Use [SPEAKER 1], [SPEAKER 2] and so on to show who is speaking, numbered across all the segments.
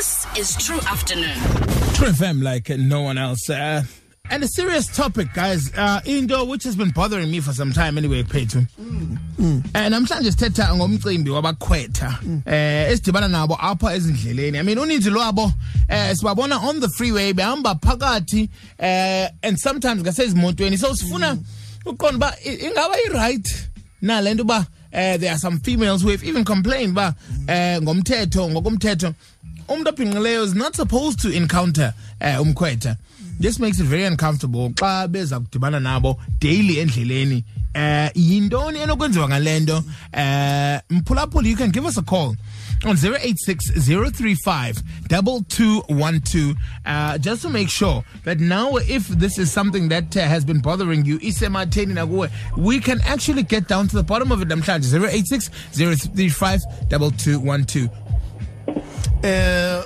[SPEAKER 1] This is True Afternoon.
[SPEAKER 2] True FM like no one else. Uh, and a serious topic, guys. Uh, into which has been bothering me for some time anyway, Phethu. Mm. And namhlanje sithetha ngomcimbi wabakhwetha. Eh esidibana nabo apha ezindleleni. I mean uninzi lwabo eh sibabona on the freeway behamba phakathi eh and sometimes ngasezimotweni. So sifuna uqonda ba ingaba i right na lento ba uh, there are some females who have even complained ba uh, ngomthetho ngokomthetho umuntu is not supposed to encounter uh, umkhwetha. This makes it very uncomfortable. Xa beza kudibana nabo daily endleleni uh, yintoni enokwenziwa ngale nto? Uh, mphulaphula you can give us a call on 086 uh, just to make sure that now if this is something that uh, has been bothering you we can actually get down to the bottom of it namhlanje. 086 035 2212
[SPEAKER 3] eh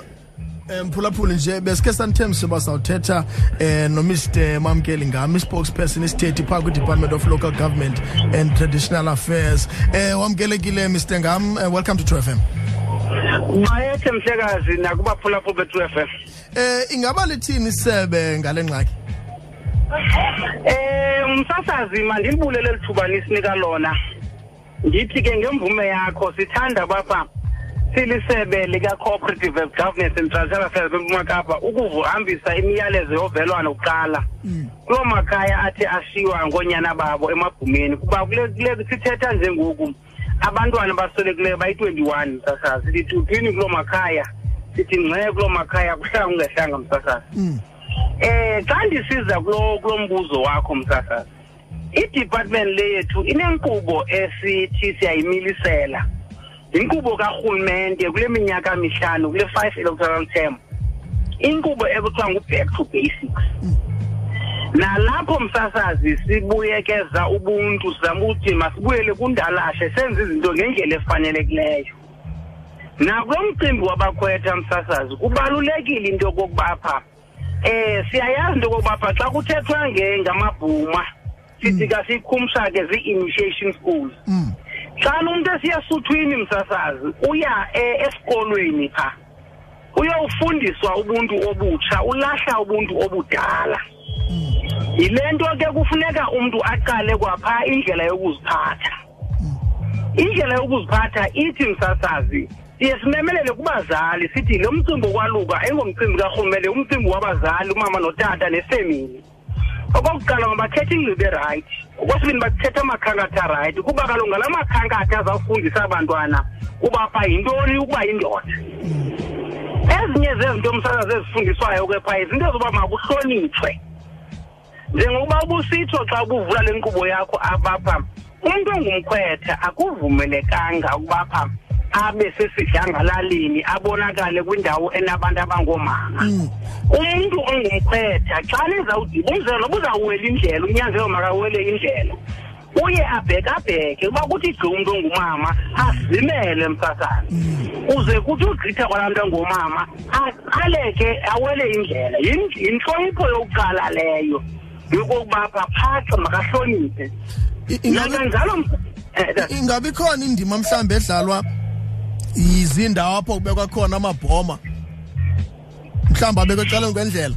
[SPEAKER 3] mphulaphula nje besike sanithembisa uba sawuthetha eh nomr mamkeli ngami spokesperson isithethi phaa kwi-department of local government and traditional affairs eh wamkelekile mr ngam uh, welcome to true fm
[SPEAKER 4] Mayethe mhlekazi nakubaphulaphula bethu FM.
[SPEAKER 3] eh ingaba lithini isebe ngale ngxaki
[SPEAKER 4] Eh umsasazi mandilibulele lithuba nisinika lona. Ngithi ke ngemvume yakho sithanda bapha silisebe lika cooperative of governance and transfer affairs beMpuma Kapa ukuvuhambisa imiyalezo yovelwano kuqala. Kulo makhaya athi ashiwa ngonyana babo emabhumeni kuba kule kule sithetha njengoku abantwana baswelekileyo bayi-21 msasazi sithi uthini kulo makhaya sithi ngxe kulo makhaya kuhlanga ungehlanga msasazi eh xa ndisiza kulo kulo mbuzo wakho msasazi i-department le yethu inenkqubo esithi siyayimilisela. Inkqubo karhulumente kule minyaka mihlanu kule five electoral term inkqubo ekuthiwa ngu-back to basics. Nalapho msasazi sibuyekeza ubuntu sizama ukuthi masibuyele kundalashe senze izinto ngendlela efanelekileyo. Nakulo mcimbi wabakhwetha msasazi kubalulekile into yokokuba pha eh siyayazi into yokokuba pha xa kuthethwa ngamabhuma. Sithi kasikhumsha ke zii-initiation schools. Xa umuntu esiyasuthwini msasazi? Uya eh, esikolweni pha. Uyowufundiswa ubuntu obutsha ulahla ubuntu obudala. Yile nto ke kufuneka umntu aqale kwapha indlela yokuziphatha. Indlela yokuziphatha ithi msasazi siye simemelele kubazali sithi lo mcimbi okwaluka engomcimbi karhulumente umcimbi wabazali umama notata nefemini okokuqala mabakhethe ingcibo erayithi okwesibini bakhethe amakhankatha arayithi kuba kaloku ngala makhankatha azawufundisa abantwana kuba pha yintoni ukuba yindoda. Ezinye zezinto msasazi ezifundiswayo ke phaa izinto zoba makuhlonitshwe. Njengokuba ubusitsho xa ubuvula le nkqubo yakho apapha umntu ongumkhwetha akuvumelekanga ukuba pha abe sesidlangalaleni abonakale kwindawo enabantu abangoomama umntu ongumkhwetha xa nizawudiba umzelo buzawuwela indlela unyanzelwe makawele indlela. Uye abhekabheke uba kuthi gqi umntu ongumama azimele msasane uze kuthi ugqitha kwalaa mntu ongumama aqaleke awele indlela. Yin- yintlonipho yokuqala leyo yokokuba pha phaxa makahloniphe.
[SPEAKER 3] I- ingabi-
[SPEAKER 4] nakanjalo ms- eh,
[SPEAKER 3] ingabi khona indima mhlawumbi edlalwa yizindawo apho kubekwa khona amabhoma. Mhlawumbi abekwe ecaleni kwendlela.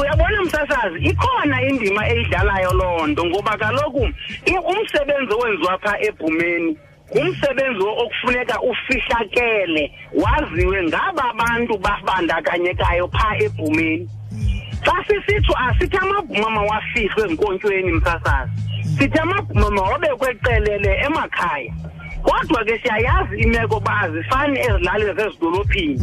[SPEAKER 4] Uyabona msasazi ikhona indima eyidlalayo loo nto ngoba kaloku i- umsebenzi owenziwa phaa ebhumeni ngumsebenzi okufuneka ufihlakele waziwe ngaba bantu babandakanyekayo phaa ebhumeni xa sisitsho asithi amabhuma mawafihlwe ezinkontyweni msasazi sithi amabhuma mawabekwe qelele emakhaya. Kodwa ke siyayazi imeko uba azifani ezilalini zezidolophini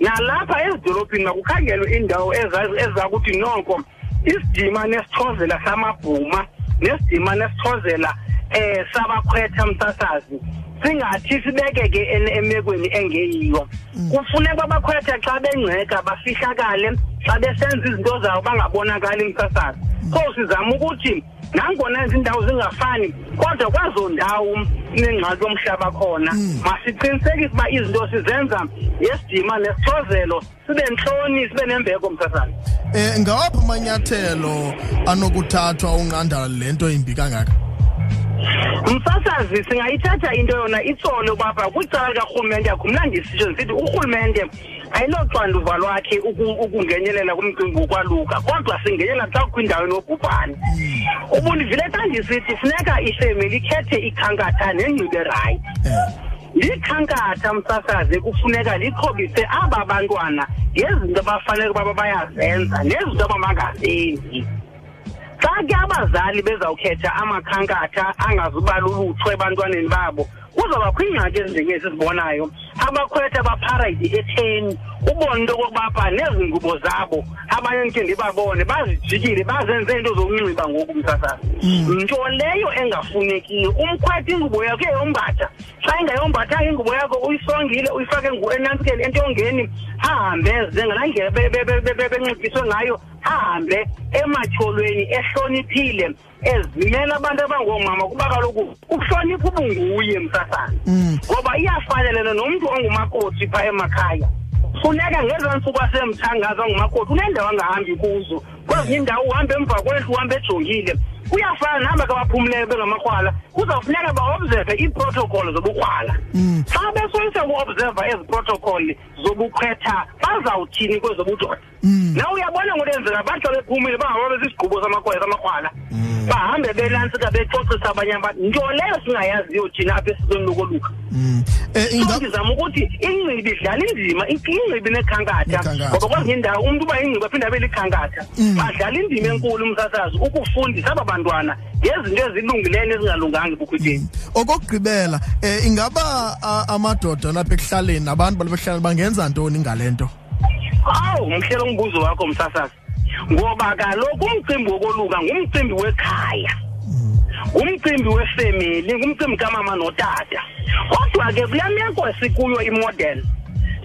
[SPEAKER 4] nalapha ezidolophini makukhangelwe indawo eza- ezakuthi noko isidima nesithozela samabhuma nesidima nesithozela eh sabakhwetha msasazi singathi sibekeke en- emekweni engeyiyo. Kufuneka abakhwetha xa bengceka bafihlakale xa besenza izinto zawo bangabonakali msasazi. So sizama ukuthi nangona izindawo zingafani kodwa kwazo ndawo inengxaki yomhlaba khona. Masiqinisekise uba izinto sizenza ngesidima nesithozelo sibe ntloni sibe nembeko msasana
[SPEAKER 3] eh ngawaphi amanyathelo anokuthathwa unqanda le nto imbi kangaka?
[SPEAKER 4] Msasazi singayithatha into yona itsolo bapha kwicala likarhulumente yakho mna ndisitsho ndisithi urhulumente ayinoxanduva lwakhe ukungenyelela kumcimbi wokwaluka kodwa singenyelela xa kwindawo enobhubhane. Ubundivile xa ndisithi funeka ifemeli ikhethe ikhankatha nengcibe erayi likhankatha msasazi kufuneka likhobise aba bantwana ngezinto abafanele ukuba bayazenza nezinto abamangazenzi xa ke abazali bezawukhetha amakhankatha angazuba lulutho ebantwaneni babo kuzawubakho iingxaki ezinjengezi sizibonayo abakhwetha bapharayide etheni. Ubone into okokubapha nezi ngubo zabo. Abanye ndike ndibabone bazijikile bazenze into zokunxiba ngoku msasazi nto leyo engafunekiyo umkhwetha ingubo yakho uyayombatha xa ingayombathanga ingubo yakho uyisongile uyifake engu- enantsukeni entongeni ahambe. Eze ngalaa ndlela be- be- be- be- be- benciphiswe ngayo ahambe ematyholweni ehloniphile. Ezimela abantu abangoomama kuba kaloku ukuhlonipha ubunguye msasana ngoba iyafanelana nomntu ongumakoti phaa emakhaya. Funeka ngezaa ntsuku asemthangaza ongumakoti unendawo angahambi kuzo. Kwezinye iindawo uhambe emva kwendlu uhambe ejongile. Kuyafana naba kabaphumleyo bengamakrwala kuzawufuneka baobserve iiprotocol zobukrwala. Xa besoyisa ukuobserva ezi protocol zobukhwetha bazawuthini kwezobudoda? Na uyabona ngento enzeka bahlala bephumile bangaba bezisigqubo samakrwala samakrwala bahambe belantsika becocisa abanye abantu. Nto leyo singayaziyo thina apha esikweni lokoluka.
[SPEAKER 3] Eh
[SPEAKER 4] so
[SPEAKER 3] inga
[SPEAKER 4] ndizama ukuthi ingcibi idlala indima ingcibi nekhankatha.
[SPEAKER 3] Nekhankatha.
[SPEAKER 4] ngoba kwezinye indawo umntu uba ingcibi aphinde abe likhankatha. Badlala indima enkulu umsasazi ukufundisa aba bantwana ngezinto ezilungileyo nezingalunganga ebukhwetheni
[SPEAKER 3] okokugqibela eh ingaba a- amadoda lapha ekuhlaleni abantu balapha ekuhlaleni bangenza ntoni ngalento?
[SPEAKER 4] Awu mhle lo mbuzo wakho msasazi. Ngoba kaloku umcimbi wokoluka ngumcimbi wekhaya. Ngumcimbi wefemeli ngumcimbi kamama notata. Kodwa ke kule meko esikuyo imodel.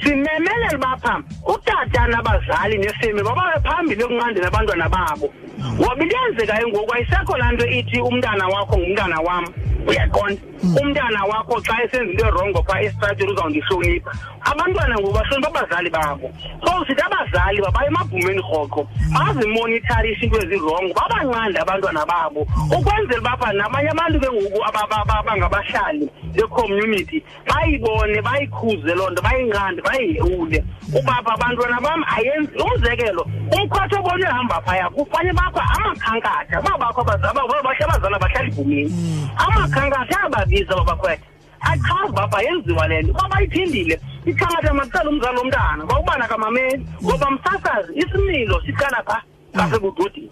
[SPEAKER 4] Simemelela bapha utata nabazali nefemeli bababe phambili ekunqandeni abantwana babo. Ngoba into eyenzekayo ngoku ayisekho laa nto ithi umntana wakho ngumntana wam. Uyaqonda? Umntana wakho xa esenza into erongo phaa esitratweni uzawundihlonipha abantwana ngoku bahlonipha abazali babo. So sithi abazali rhoqo bazimonitharishe into ezirongo babanqande abantwana babo. Ukwenzela nabanye abantu ke ngoku aba- aba- aba- becommunity bayibone bayikhuze loo nto bayinqande ubapha abantwana bam ayenzi umzekelo obona ehamba phaya kufane bapha amakhankatha babakho abazali abahlala ibhumeni mm. amakhankatha ayababiza babakhwetha achaza bapha yenziwa le nto uba bayiphindile ikhankatha macela umzali womntana. Bawubana kamameli ngoba msasazi isimilo siqala phaa ngasebudodeni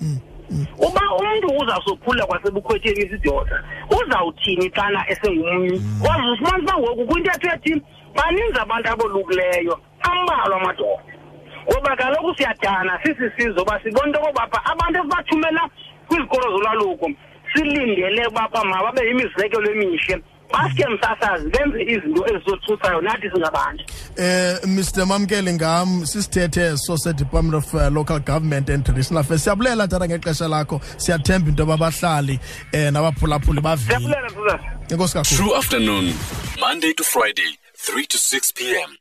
[SPEAKER 4] uba umntu uzawusophula kwasebukhwetheni isidoda uzawuthini xana esengumnye? Wazufumanisa uba ngoku kwintetho ethini baninzi abantu abolukileyo ambalwa amadoda. Ngoba kaloku siyadana sisisizwe uba sibona into okobapha abantu esibathumela kwizikolo zolwaluko. Silindele ubapha mababe yimizekelo emihle. Baske msasazi benze izinto ezizothuthayo nathi singabantu.
[SPEAKER 3] Eh Mr Mamkeli ngam sisithethe so se Department of uh, Local Government and Traditional Affairs. Siyabulela tata ngexesha lakho siyathemba into ababahlali eh nabaphulaphuli bavile. Enkosi kakhulu.
[SPEAKER 1] True afternoon, Monday to Friday, 3 to 6 p.m.